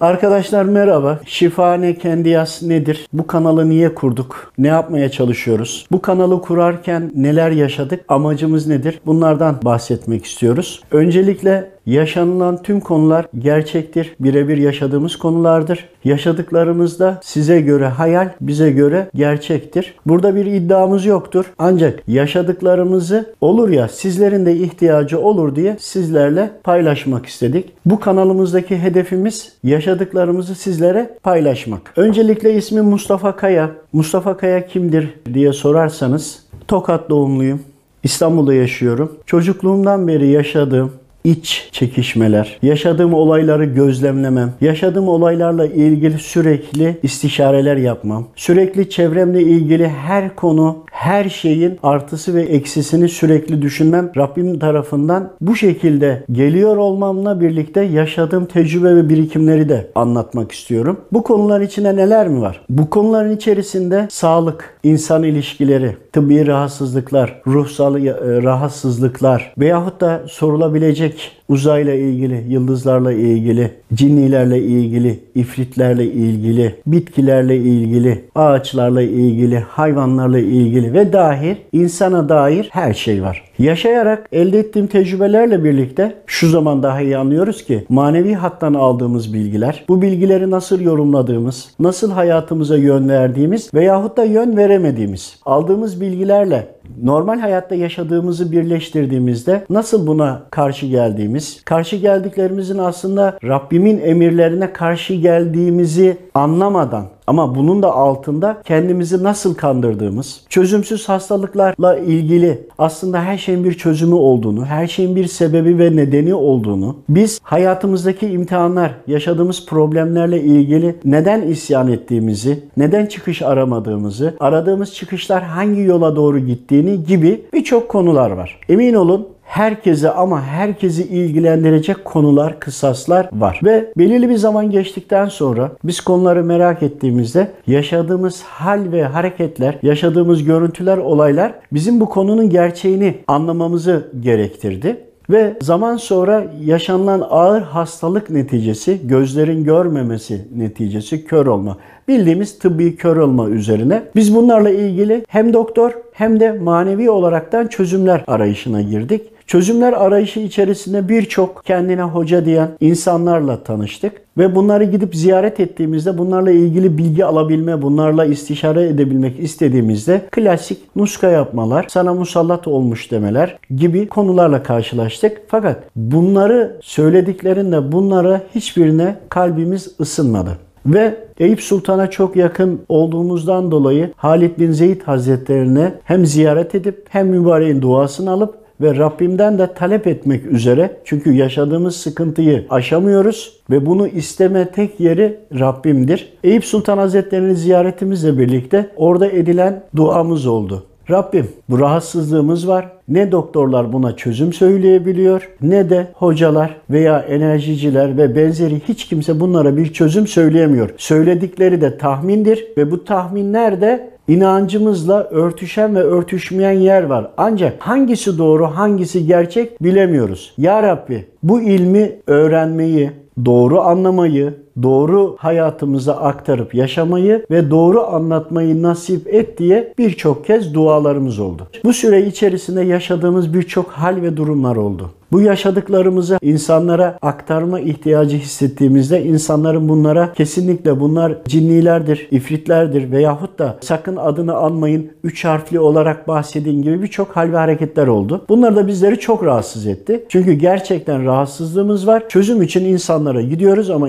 Arkadaşlar merhaba. Şifane Kendiyas nedir? Bu kanalı niye kurduk? Ne yapmaya çalışıyoruz? Bu kanalı kurarken neler yaşadık? Amacımız nedir? Bunlardan bahsetmek istiyoruz. Öncelikle yaşanılan tüm konular gerçektir. Birebir yaşadığımız konulardır. Yaşadıklarımızda size göre hayal, bize göre gerçektir. Burada bir iddiamız yoktur. Ancak yaşadıklarımızı olur ya sizlerin de ihtiyacı olur diye sizlerle paylaşmak istedik. Bu kanalımızdaki hedefimiz yaşadıklarımızı sizlere paylaşmak. Öncelikle ismim Mustafa Kaya. Mustafa Kaya kimdir diye sorarsanız Tokat doğumluyum. İstanbul'da yaşıyorum. Çocukluğumdan beri yaşadığım iç çekişmeler, yaşadığım olayları gözlemlemem, yaşadığım olaylarla ilgili sürekli istişareler yapmam, sürekli çevremle ilgili her konu, her şeyin artısı ve eksisini sürekli düşünmem Rabbim tarafından bu şekilde geliyor olmamla birlikte yaşadığım tecrübe ve birikimleri de anlatmak istiyorum. Bu konular içinde neler mi var? Bu konuların içerisinde sağlık, insan ilişkileri, tıbbi rahatsızlıklar, ruhsal e, rahatsızlıklar veyahut da sorulabilecek uzayla ilgili, yıldızlarla ilgili, cinnilerle ilgili, ifritlerle ilgili, bitkilerle ilgili, ağaçlarla ilgili, hayvanlarla ilgili ve dahil insana dair her şey var. Yaşayarak elde ettiğim tecrübelerle birlikte şu zaman daha iyi anlıyoruz ki manevi hattan aldığımız bilgiler, bu bilgileri nasıl yorumladığımız, nasıl hayatımıza yön verdiğimiz veyahut da yön veremediğimiz, aldığımız bilgilerle normal hayatta yaşadığımızı birleştirdiğimizde nasıl buna karşı geldiğimiz, karşı geldiklerimizin aslında Rabbimin emirlerine karşı geldiğimizi anlamadan ama bunun da altında kendimizi nasıl kandırdığımız, çözümsüz hastalıklarla ilgili aslında her şeyin bir çözümü olduğunu, her şeyin bir sebebi ve nedeni olduğunu, biz hayatımızdaki imtihanlar, yaşadığımız problemlerle ilgili neden isyan ettiğimizi, neden çıkış aramadığımızı, aradığımız çıkışlar hangi yola doğru gittiğini gibi birçok konular var. Emin olun herkese ama herkesi ilgilendirecek konular, kısaslar var. Ve belirli bir zaman geçtikten sonra biz konuları merak ettiğimizde yaşadığımız hal ve hareketler, yaşadığımız görüntüler, olaylar bizim bu konunun gerçeğini anlamamızı gerektirdi. Ve zaman sonra yaşanılan ağır hastalık neticesi, gözlerin görmemesi neticesi kör olma. Bildiğimiz tıbbi kör olma üzerine. Biz bunlarla ilgili hem doktor hem de manevi olaraktan çözümler arayışına girdik. Çözümler arayışı içerisinde birçok kendine hoca diyen insanlarla tanıştık ve bunları gidip ziyaret ettiğimizde bunlarla ilgili bilgi alabilme, bunlarla istişare edebilmek istediğimizde klasik nuska yapmalar, sana musallat olmuş demeler gibi konularla karşılaştık. Fakat bunları söylediklerinde bunlara hiçbirine kalbimiz ısınmadı. Ve Eyüp Sultan'a çok yakın olduğumuzdan dolayı Halid bin Zeyd Hazretlerine hem ziyaret edip hem mübareğin duasını alıp ve Rabbimden de talep etmek üzere çünkü yaşadığımız sıkıntıyı aşamıyoruz ve bunu isteme tek yeri Rabbimdir. Eyüp Sultan Hazretleri'ni ziyaretimizle birlikte orada edilen duamız oldu. Rabbim bu rahatsızlığımız var. Ne doktorlar buna çözüm söyleyebiliyor ne de hocalar veya enerjiciler ve benzeri hiç kimse bunlara bir çözüm söyleyemiyor. Söyledikleri de tahmindir ve bu tahminler de inancımızla örtüşen ve örtüşmeyen yer var. Ancak hangisi doğru, hangisi gerçek bilemiyoruz. Ya Rabbi bu ilmi öğrenmeyi, doğru anlamayı, doğru hayatımıza aktarıp yaşamayı ve doğru anlatmayı nasip et diye birçok kez dualarımız oldu. Bu süre içerisinde yaşadığımız birçok hal ve durumlar oldu. Bu yaşadıklarımızı insanlara aktarma ihtiyacı hissettiğimizde insanların bunlara kesinlikle bunlar cinnilerdir, ifritlerdir veyahut da sakın adını anmayın, üç harfli olarak bahsedin gibi birçok hal ve hareketler oldu. Bunlar da bizleri çok rahatsız etti. Çünkü gerçekten rahatsızlığımız var. Çözüm için insanlara gidiyoruz ama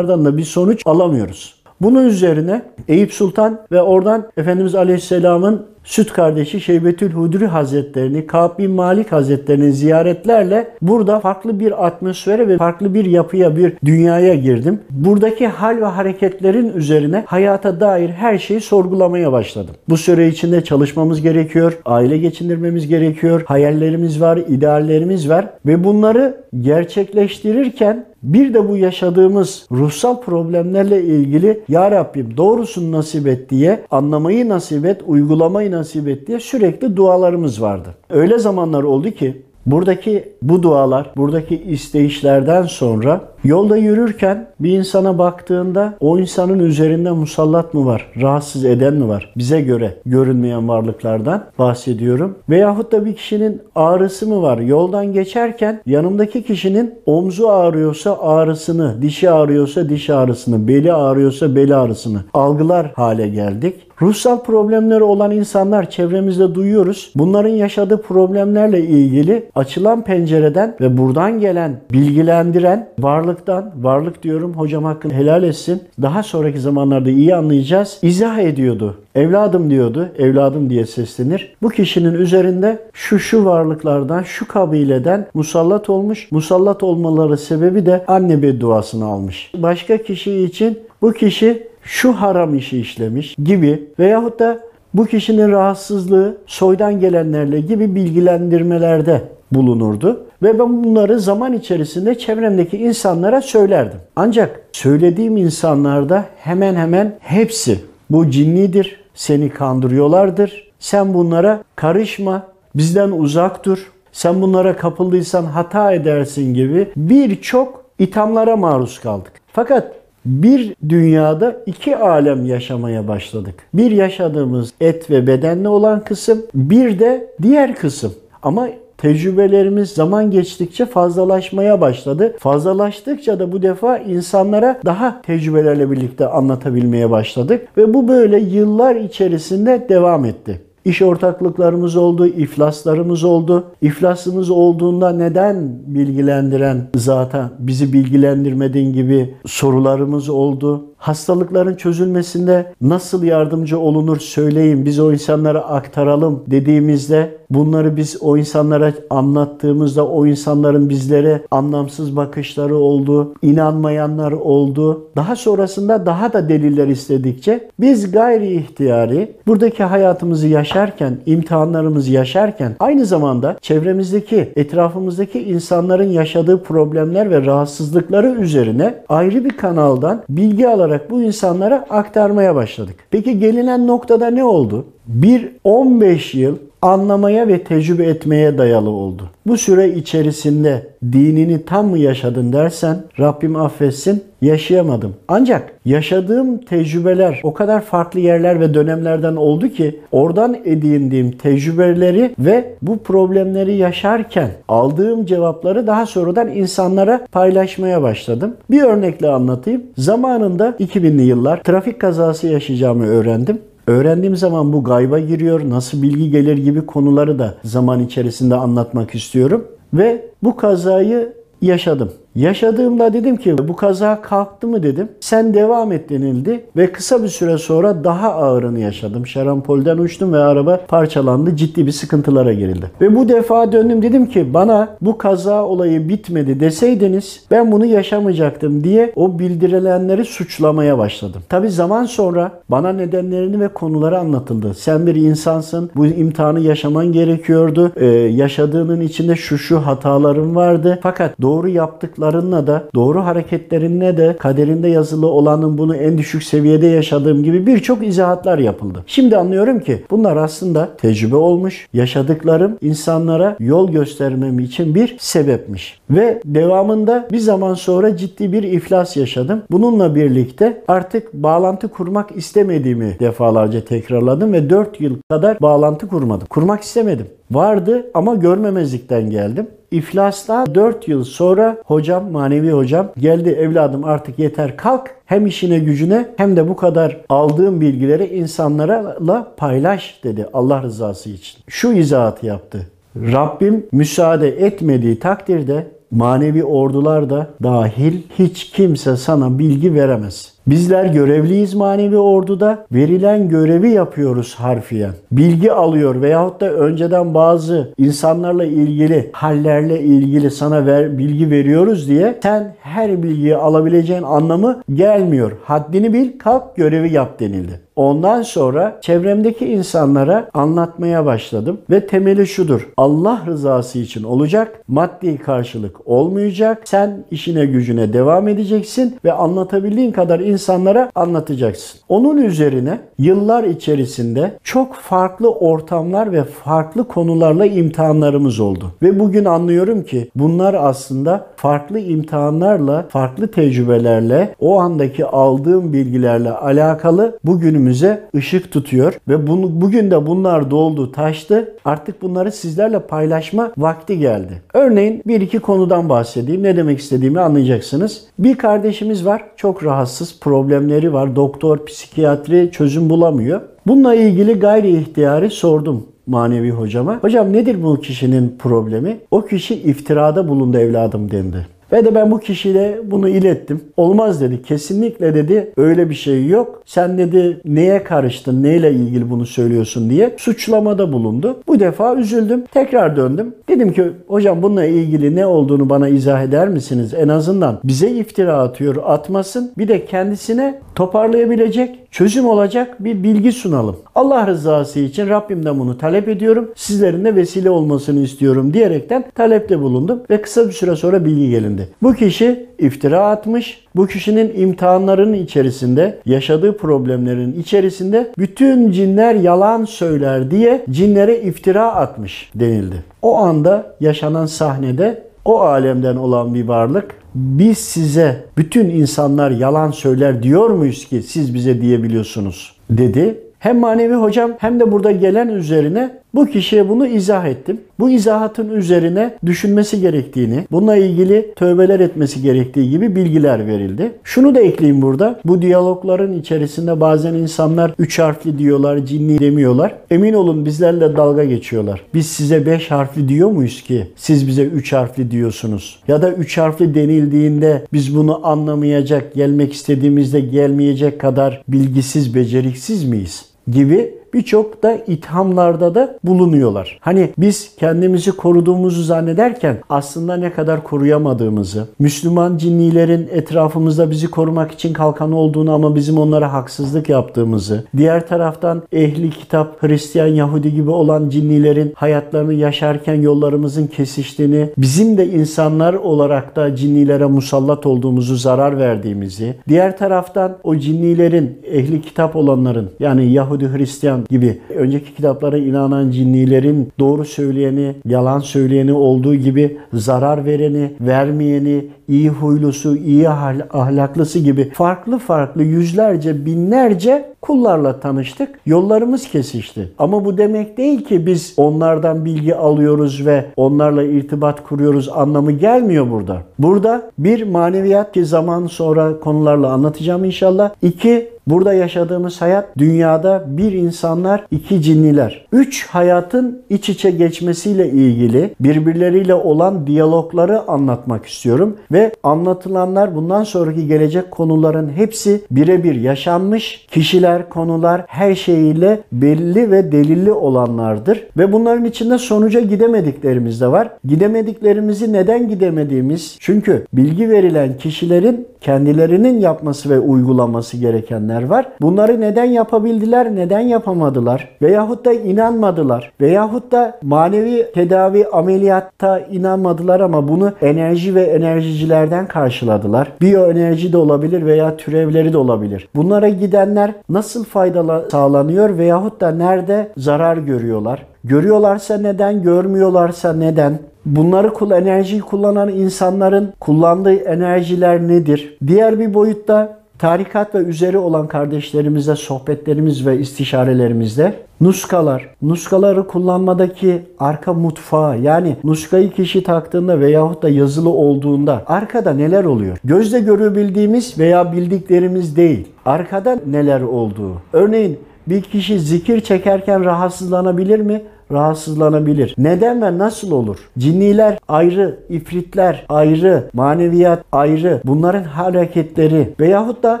insanlardan da bir sonuç alamıyoruz. Bunun üzerine Eyüp Sultan ve oradan Efendimiz Aleyhisselam'ın süt kardeşi Şeybetül Hudri Hazretlerini, Ka'b bin Malik Hazretlerini ziyaretlerle burada farklı bir atmosfere ve farklı bir yapıya, bir dünyaya girdim. Buradaki hal ve hareketlerin üzerine hayata dair her şeyi sorgulamaya başladım. Bu süre içinde çalışmamız gerekiyor, aile geçindirmemiz gerekiyor, hayallerimiz var, ideallerimiz var ve bunları gerçekleştirirken bir de bu yaşadığımız ruhsal problemlerle ilgili Ya Rabbim doğrusunu nasip et diye anlamayı nasip et, uygulamayı nasip et diye sürekli dualarımız vardı. Öyle zamanlar oldu ki buradaki bu dualar, buradaki isteyişlerden sonra Yolda yürürken bir insana baktığında o insanın üzerinde musallat mı var? Rahatsız eden mi var? Bize göre görünmeyen varlıklardan bahsediyorum. Veyahut da bir kişinin ağrısı mı var? Yoldan geçerken yanımdaki kişinin omzu ağrıyorsa ağrısını, dişi ağrıyorsa diş ağrısını, beli ağrıyorsa beli ağrısını algılar hale geldik. Ruhsal problemleri olan insanlar çevremizde duyuyoruz. Bunların yaşadığı problemlerle ilgili açılan pencereden ve buradan gelen bilgilendiren varlıktan, varlık diyorum hocam hakkını helal etsin. Daha sonraki zamanlarda iyi anlayacağız. İzah ediyordu. Evladım diyordu. Evladım diye seslenir. Bu kişinin üzerinde şu şu varlıklardan, şu kabileden musallat olmuş. Musallat olmaları sebebi de anne bedduasını almış. Başka kişi için bu kişi şu haram işi işlemiş gibi veyahut da bu kişinin rahatsızlığı soydan gelenlerle gibi bilgilendirmelerde bulunurdu. Ve ben bunları zaman içerisinde çevremdeki insanlara söylerdim. Ancak söylediğim insanlarda hemen hemen hepsi bu cinnidir, seni kandırıyorlardır, sen bunlara karışma, bizden uzak dur, sen bunlara kapıldıysan hata edersin gibi birçok ithamlara maruz kaldık. Fakat bir dünyada iki alem yaşamaya başladık. Bir yaşadığımız et ve bedenli olan kısım, bir de diğer kısım. Ama tecrübelerimiz zaman geçtikçe fazlalaşmaya başladı. Fazlalaştıkça da bu defa insanlara daha tecrübelerle birlikte anlatabilmeye başladık ve bu böyle yıllar içerisinde devam etti. İş ortaklıklarımız oldu, iflaslarımız oldu. İflasımız olduğunda neden bilgilendiren zaten bizi bilgilendirmediğin gibi sorularımız oldu. Hastalıkların çözülmesinde nasıl yardımcı olunur söyleyin biz o insanlara aktaralım dediğimizde bunları biz o insanlara anlattığımızda o insanların bizlere anlamsız bakışları oldu, inanmayanlar oldu. Daha sonrasında daha da deliller istedikçe biz gayri ihtiyari buradaki hayatımızı yaşarken, imtihanlarımızı yaşarken aynı zamanda çevremizdeki, etrafımızdaki insanların yaşadığı problemler ve rahatsızlıkları üzerine ayrı bir kanaldan bilgi alarak olarak bu insanlara aktarmaya başladık. Peki gelinen noktada ne oldu? Bir 15 yıl anlamaya ve tecrübe etmeye dayalı oldu. Bu süre içerisinde dinini tam mı yaşadın dersen Rabbim affetsin yaşayamadım. Ancak yaşadığım tecrübeler o kadar farklı yerler ve dönemlerden oldu ki oradan edindiğim tecrübeleri ve bu problemleri yaşarken aldığım cevapları daha sonradan insanlara paylaşmaya başladım. Bir örnekle anlatayım. Zamanında 2000'li yıllar trafik kazası yaşayacağımı öğrendim. Öğrendiğim zaman bu gayba giriyor, nasıl bilgi gelir gibi konuları da zaman içerisinde anlatmak istiyorum. Ve bu kazayı yaşadım. Yaşadığımda dedim ki bu kaza kalktı mı dedim. Sen devam et denildi ve kısa bir süre sonra daha ağırını yaşadım. Şarampolden uçtum ve araba parçalandı. Ciddi bir sıkıntılara girildi. Ve bu defa döndüm dedim ki bana bu kaza olayı bitmedi deseydiniz ben bunu yaşamayacaktım diye o bildirilenleri suçlamaya başladım. Tabi zaman sonra bana nedenlerini ve konuları anlatıldı. Sen bir insansın. Bu imtihanı yaşaman gerekiyordu. Ee, yaşadığının içinde şu şu hataların vardı. Fakat doğru yaptık yaptıklarınla da doğru hareketlerinle de kaderinde yazılı olanın bunu en düşük seviyede yaşadığım gibi birçok izahatlar yapıldı. Şimdi anlıyorum ki bunlar aslında tecrübe olmuş, yaşadıklarım insanlara yol göstermem için bir sebepmiş. Ve devamında bir zaman sonra ciddi bir iflas yaşadım. Bununla birlikte artık bağlantı kurmak istemediğimi defalarca tekrarladım ve 4 yıl kadar bağlantı kurmadım. Kurmak istemedim. Vardı ama görmemezlikten geldim. İflastan 4 yıl sonra hocam, manevi hocam geldi evladım artık yeter kalk. Hem işine gücüne hem de bu kadar aldığım bilgileri insanlarla paylaş dedi Allah rızası için. Şu izahatı yaptı. Rabbim müsaade etmediği takdirde manevi ordular da dahil hiç kimse sana bilgi veremez. Bizler görevliyiz manevi orduda. Verilen görevi yapıyoruz harfiyen. Bilgi alıyor veyahut da önceden bazı insanlarla ilgili, hallerle ilgili sana ver, bilgi veriyoruz diye sen her bilgiyi alabileceğin anlamı gelmiyor. Haddini bil, kalk görevi yap denildi. Ondan sonra çevremdeki insanlara anlatmaya başladım ve temeli şudur. Allah rızası için olacak, maddi karşılık olmayacak. Sen işine gücüne devam edeceksin ve anlatabildiğin kadar insanlara anlatacaksın. Onun üzerine yıllar içerisinde çok farklı ortamlar ve farklı konularla imtihanlarımız oldu. Ve bugün anlıyorum ki bunlar aslında farklı imtihanlarla, farklı tecrübelerle, o andaki aldığım bilgilerle alakalı bugünümüze ışık tutuyor ve bunu bugün de bunlar doldu, taştı. Artık bunları sizlerle paylaşma vakti geldi. Örneğin bir iki konudan bahsedeyim. Ne demek istediğimi anlayacaksınız. Bir kardeşimiz var. Çok rahatsız, problemleri var. Doktor, psikiyatri çözüm bulamıyor. Bununla ilgili gayri ihtiyari sordum manevi hocama. Hocam nedir bu kişinin problemi? O kişi iftirada bulundu evladım dendi. Ve de ben bu kişiyle bunu ilettim. Olmaz dedi. Kesinlikle dedi öyle bir şey yok. Sen dedi neye karıştın, neyle ilgili bunu söylüyorsun diye suçlamada bulundu. Bu defa üzüldüm. Tekrar döndüm. Dedim ki hocam bununla ilgili ne olduğunu bana izah eder misiniz? En azından bize iftira atıyor, atmasın. Bir de kendisine toparlayabilecek, çözüm olacak bir bilgi sunalım. Allah rızası için Rabbimden bunu talep ediyorum. Sizlerin de vesile olmasını istiyorum diyerekten talepte bulundum ve kısa bir süre sonra bilgi gelindi. Bu kişi iftira atmış. Bu kişinin imtihanlarının içerisinde, yaşadığı problemlerin içerisinde bütün cinler yalan söyler diye cinlere iftira atmış denildi. O anda yaşanan sahnede o alemden olan bir varlık biz size bütün insanlar yalan söyler diyor muyuz ki siz bize diyebiliyorsunuz dedi. Hem manevi hocam hem de burada gelen üzerine bu kişiye bunu izah ettim. Bu izahatın üzerine düşünmesi gerektiğini, bununla ilgili tövbeler etmesi gerektiği gibi bilgiler verildi. Şunu da ekleyeyim burada. Bu diyalogların içerisinde bazen insanlar üç harfli diyorlar, cinni demiyorlar. Emin olun bizlerle dalga geçiyorlar. Biz size beş harfli diyor muyuz ki siz bize üç harfli diyorsunuz? Ya da üç harfli denildiğinde biz bunu anlamayacak, gelmek istediğimizde gelmeyecek kadar bilgisiz, beceriksiz miyiz? gibi birçok da ithamlarda da bulunuyorlar. Hani biz kendimizi koruduğumuzu zannederken aslında ne kadar koruyamadığımızı, Müslüman cinnilerin etrafımızda bizi korumak için kalkan olduğunu ama bizim onlara haksızlık yaptığımızı, diğer taraftan ehli kitap, Hristiyan, Yahudi gibi olan cinnilerin hayatlarını yaşarken yollarımızın kesiştiğini, bizim de insanlar olarak da cinnilere musallat olduğumuzu, zarar verdiğimizi, diğer taraftan o cinnilerin, ehli kitap olanların yani Yahudi, Hristiyan gibi önceki kitaplara inanan cinnilerin doğru söyleyeni, yalan söyleyeni olduğu gibi zarar vereni, vermeyeni, iyi huylusu, iyi ahlaklısı gibi farklı farklı yüzlerce, binlerce kullarla tanıştık. Yollarımız kesişti. Ama bu demek değil ki biz onlardan bilgi alıyoruz ve onlarla irtibat kuruyoruz anlamı gelmiyor burada. Burada bir maneviyat ki zaman sonra konularla anlatacağım inşallah. İki Burada yaşadığımız hayat dünyada bir insanlar, iki cinniler. Üç hayatın iç içe geçmesiyle ilgili birbirleriyle olan diyalogları anlatmak istiyorum. Ve anlatılanlar bundan sonraki gelecek konuların hepsi birebir yaşanmış kişiler, konular her şeyiyle belli ve delilli olanlardır. Ve bunların içinde sonuca gidemediklerimiz de var. Gidemediklerimizi neden gidemediğimiz? Çünkü bilgi verilen kişilerin kendilerinin yapması ve uygulaması gerekenler var. Bunları neden yapabildiler, neden yapamadılar? Veyahut da inanmadılar. Veyahut da manevi tedavi ameliyatta inanmadılar ama bunu enerji ve enerjicilerden karşıladılar. Biyoenerji de olabilir veya türevleri de olabilir. Bunlara gidenler nasıl faydalı sağlanıyor veyahut da nerede zarar görüyorlar? Görüyorlarsa neden, görmüyorlarsa neden? Bunları kul enerjiyi kullanan insanların kullandığı enerjiler nedir? Diğer bir boyutta tarikat ve üzeri olan kardeşlerimizle sohbetlerimiz ve istişarelerimizde nuskalar, nuskaları kullanmadaki arka mutfağı yani nuskayı kişi taktığında veyahut da yazılı olduğunda arkada neler oluyor? Gözle görebildiğimiz veya bildiklerimiz değil. Arkada neler olduğu. Örneğin bir kişi zikir çekerken rahatsızlanabilir mi? rahatsızlanabilir. Neden ve nasıl olur? Cinniler ayrı, ifritler ayrı, maneviyat ayrı. Bunların hareketleri veyahut da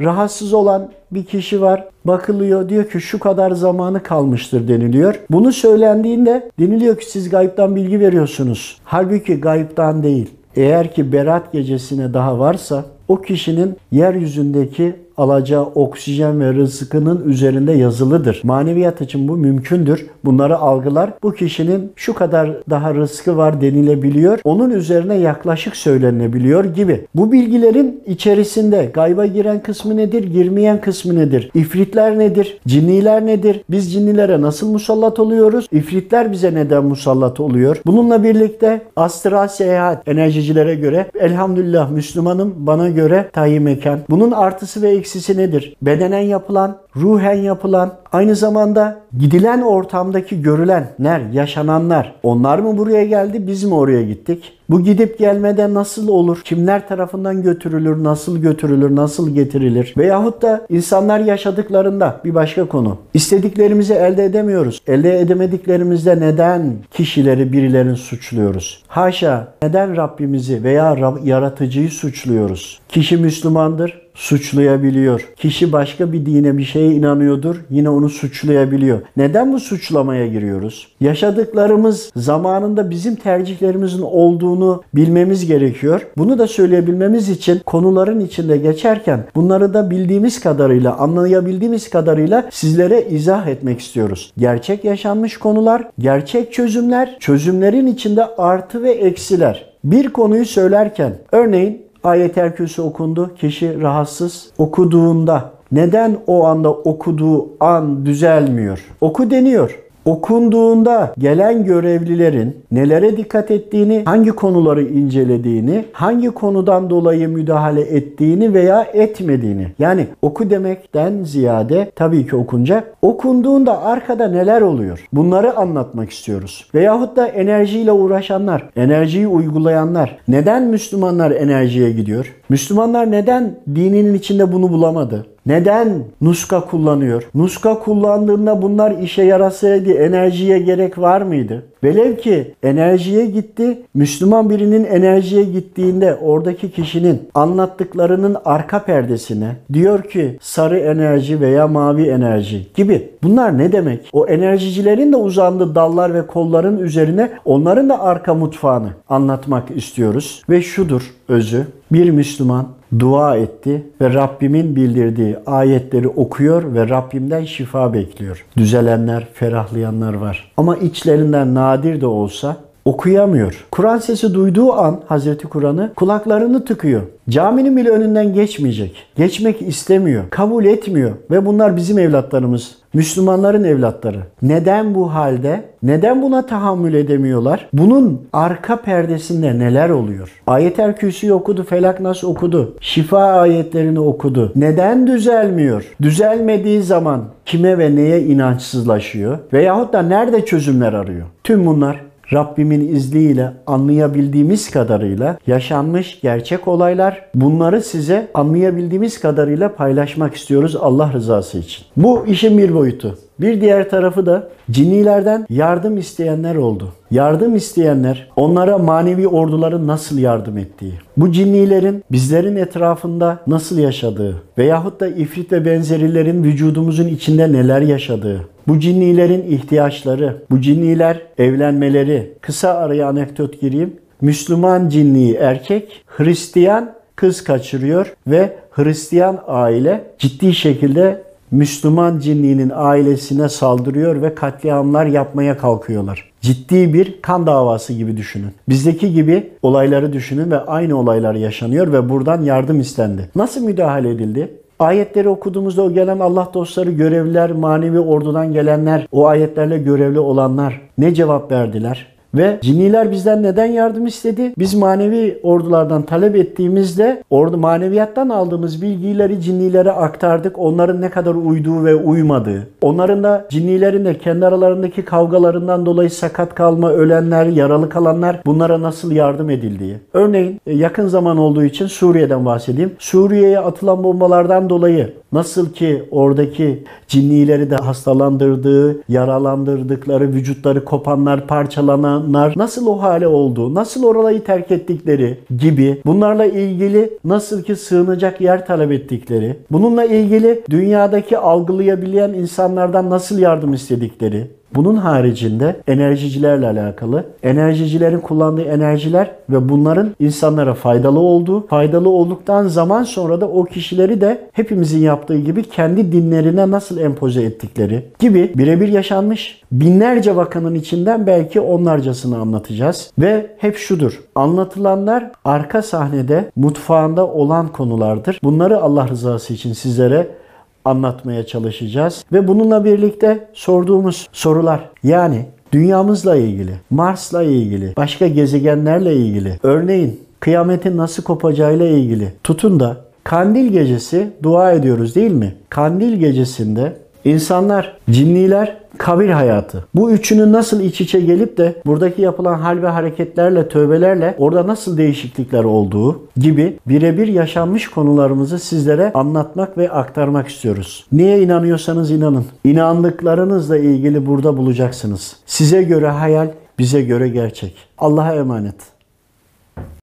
rahatsız olan bir kişi var. Bakılıyor diyor ki şu kadar zamanı kalmıştır deniliyor. Bunu söylendiğinde deniliyor ki siz gayiptan bilgi veriyorsunuz. Halbuki gayiptan değil. Eğer ki berat gecesine daha varsa o kişinin yeryüzündeki alacağı oksijen ve rızkının üzerinde yazılıdır. Maneviyat için bu mümkündür. Bunları algılar. Bu kişinin şu kadar daha rızkı var denilebiliyor. Onun üzerine yaklaşık söylenebiliyor gibi. Bu bilgilerin içerisinde gayba giren kısmı nedir? Girmeyen kısmı nedir? İfritler nedir? Cinniler nedir? Biz cinnilere nasıl musallat oluyoruz? İfritler bize neden musallat oluyor? Bununla birlikte astral seyahat enerjicilere göre elhamdülillah Müslümanım bana göre tayin mekan. Bunun artısı ve eksisi nedir? Bedenen yapılan, ruhen yapılan, aynı zamanda gidilen ortamdaki görülenler, yaşananlar. Onlar mı buraya geldi, biz mi oraya gittik? Bu gidip gelmede nasıl olur? Kimler tarafından götürülür, nasıl götürülür, nasıl getirilir? Veyahut da insanlar yaşadıklarında bir başka konu. İstediklerimizi elde edemiyoruz. Elde edemediklerimizde neden kişileri birilerini suçluyoruz? Haşa neden Rabbimizi veya yaratıcıyı suçluyoruz? Kişi Müslümandır, suçlayabiliyor. Kişi başka bir dine bir şeye inanıyordur yine onu suçlayabiliyor. Neden bu suçlamaya giriyoruz? Yaşadıklarımız zamanında bizim tercihlerimizin olduğunu bilmemiz gerekiyor. Bunu da söyleyebilmemiz için konuların içinde geçerken bunları da bildiğimiz kadarıyla, anlayabildiğimiz kadarıyla sizlere izah etmek istiyoruz. Gerçek yaşanmış konular, gerçek çözümler, çözümlerin içinde artı ve eksiler. Bir konuyu söylerken örneğin Kürsü okundu. Kişi rahatsız. Okuduğunda neden o anda okuduğu an düzelmiyor? Oku deniyor okunduğunda gelen görevlilerin nelere dikkat ettiğini, hangi konuları incelediğini, hangi konudan dolayı müdahale ettiğini veya etmediğini. Yani oku demekten ziyade tabii ki okunca okunduğunda arkada neler oluyor? Bunları anlatmak istiyoruz. Veyahut da enerjiyle uğraşanlar, enerjiyi uygulayanlar. Neden Müslümanlar enerjiye gidiyor? Müslümanlar neden dininin içinde bunu bulamadı? Neden nuska kullanıyor? Nuska kullandığında bunlar işe yarasaydı enerjiye gerek var mıydı? Velev ki enerjiye gitti, Müslüman birinin enerjiye gittiğinde oradaki kişinin anlattıklarının arka perdesine diyor ki sarı enerji veya mavi enerji gibi. Bunlar ne demek? O enerjicilerin de uzandığı dallar ve kolların üzerine onların da arka mutfağını anlatmak istiyoruz. Ve şudur özü. Bir Müslüman dua etti ve Rabbimin bildirdiği ayetleri okuyor ve Rabbimden şifa bekliyor. Düzelenler, ferahlayanlar var. Ama içlerinden nadir de olsa okuyamıyor. Kur'an sesi duyduğu an Hazreti Kur'an'ı kulaklarını tıkıyor. Caminin bile önünden geçmeyecek. Geçmek istemiyor. Kabul etmiyor. Ve bunlar bizim evlatlarımız. Müslümanların evlatları. Neden bu halde? Neden buna tahammül edemiyorlar? Bunun arka perdesinde neler oluyor? Ayet-el Kürsi'yi okudu, Felak Nas okudu. Şifa ayetlerini okudu. Neden düzelmiyor? Düzelmediği zaman kime ve neye inançsızlaşıyor? Veyahut da nerede çözümler arıyor? Tüm bunlar Rabbimin izniyle anlayabildiğimiz kadarıyla yaşanmış gerçek olaylar. Bunları size anlayabildiğimiz kadarıyla paylaşmak istiyoruz Allah rızası için. Bu işin bir boyutu. Bir diğer tarafı da cinnilerden yardım isteyenler oldu. Yardım isteyenler onlara manevi orduların nasıl yardım ettiği, bu cinnilerin bizlerin etrafında nasıl yaşadığı veyahut da ifrit ve benzerilerin vücudumuzun içinde neler yaşadığı, bu cinnilerin ihtiyaçları, bu cinniler evlenmeleri, kısa araya anekdot gireyim. Müslüman cinni erkek, Hristiyan kız kaçırıyor ve Hristiyan aile ciddi şekilde Müslüman cinliğinin ailesine saldırıyor ve katliamlar yapmaya kalkıyorlar. Ciddi bir kan davası gibi düşünün. Bizdeki gibi olayları düşünün ve aynı olaylar yaşanıyor ve buradan yardım istendi. Nasıl müdahale edildi? Ayetleri okuduğumuzda o gelen Allah dostları, görevliler, manevi ordudan gelenler, o ayetlerle görevli olanlar ne cevap verdiler? Ve cinniler bizden neden yardım istedi? Biz manevi ordulardan talep ettiğimizde ordu maneviyattan aldığımız bilgileri cinnilere aktardık. Onların ne kadar uyduğu ve uymadığı. Onların da cinnilerin de kendi aralarındaki kavgalarından dolayı sakat kalma, ölenler, yaralı kalanlar bunlara nasıl yardım edildiği. Örneğin e, yakın zaman olduğu için Suriye'den bahsedeyim. Suriye'ye atılan bombalardan dolayı Nasıl ki oradaki cinnileri de hastalandırdığı, yaralandırdıkları, vücutları kopanlar, parçalananlar nasıl o hale oldu, nasıl orayı terk ettikleri gibi bunlarla ilgili nasıl ki sığınacak yer talep ettikleri, bununla ilgili dünyadaki algılayabilen insanlardan nasıl yardım istedikleri, Bunun haricinde enerjicilerle alakalı, enerjicilerin kullandığı enerjiler ve bunların insanlara faydalı olduğu, faydalı olduktan zaman sonra da o kişileri de hepimizin yaptığı gibi kendi dinlerine nasıl empoze ettikleri gibi birebir yaşanmış binlerce vakanın içinden belki onlarcasını anlatacağız. Ve hep şudur. Anlatılanlar arka sahnede mutfağında olan konulardır. Bunları Allah rızası için sizlere anlatmaya çalışacağız. Ve bununla birlikte sorduğumuz sorular yani dünyamızla ilgili, Mars'la ilgili, başka gezegenlerle ilgili, örneğin kıyametin nasıl kopacağıyla ilgili tutun da Kandil gecesi dua ediyoruz değil mi? Kandil gecesinde insanlar, cinniler, kabir hayatı. Bu üçünün nasıl iç içe gelip de buradaki yapılan hal ve hareketlerle, tövbelerle orada nasıl değişiklikler olduğu gibi birebir yaşanmış konularımızı sizlere anlatmak ve aktarmak istiyoruz. Niye inanıyorsanız inanın. İnandıklarınızla ilgili burada bulacaksınız. Size göre hayal, bize göre gerçek. Allah'a emanet.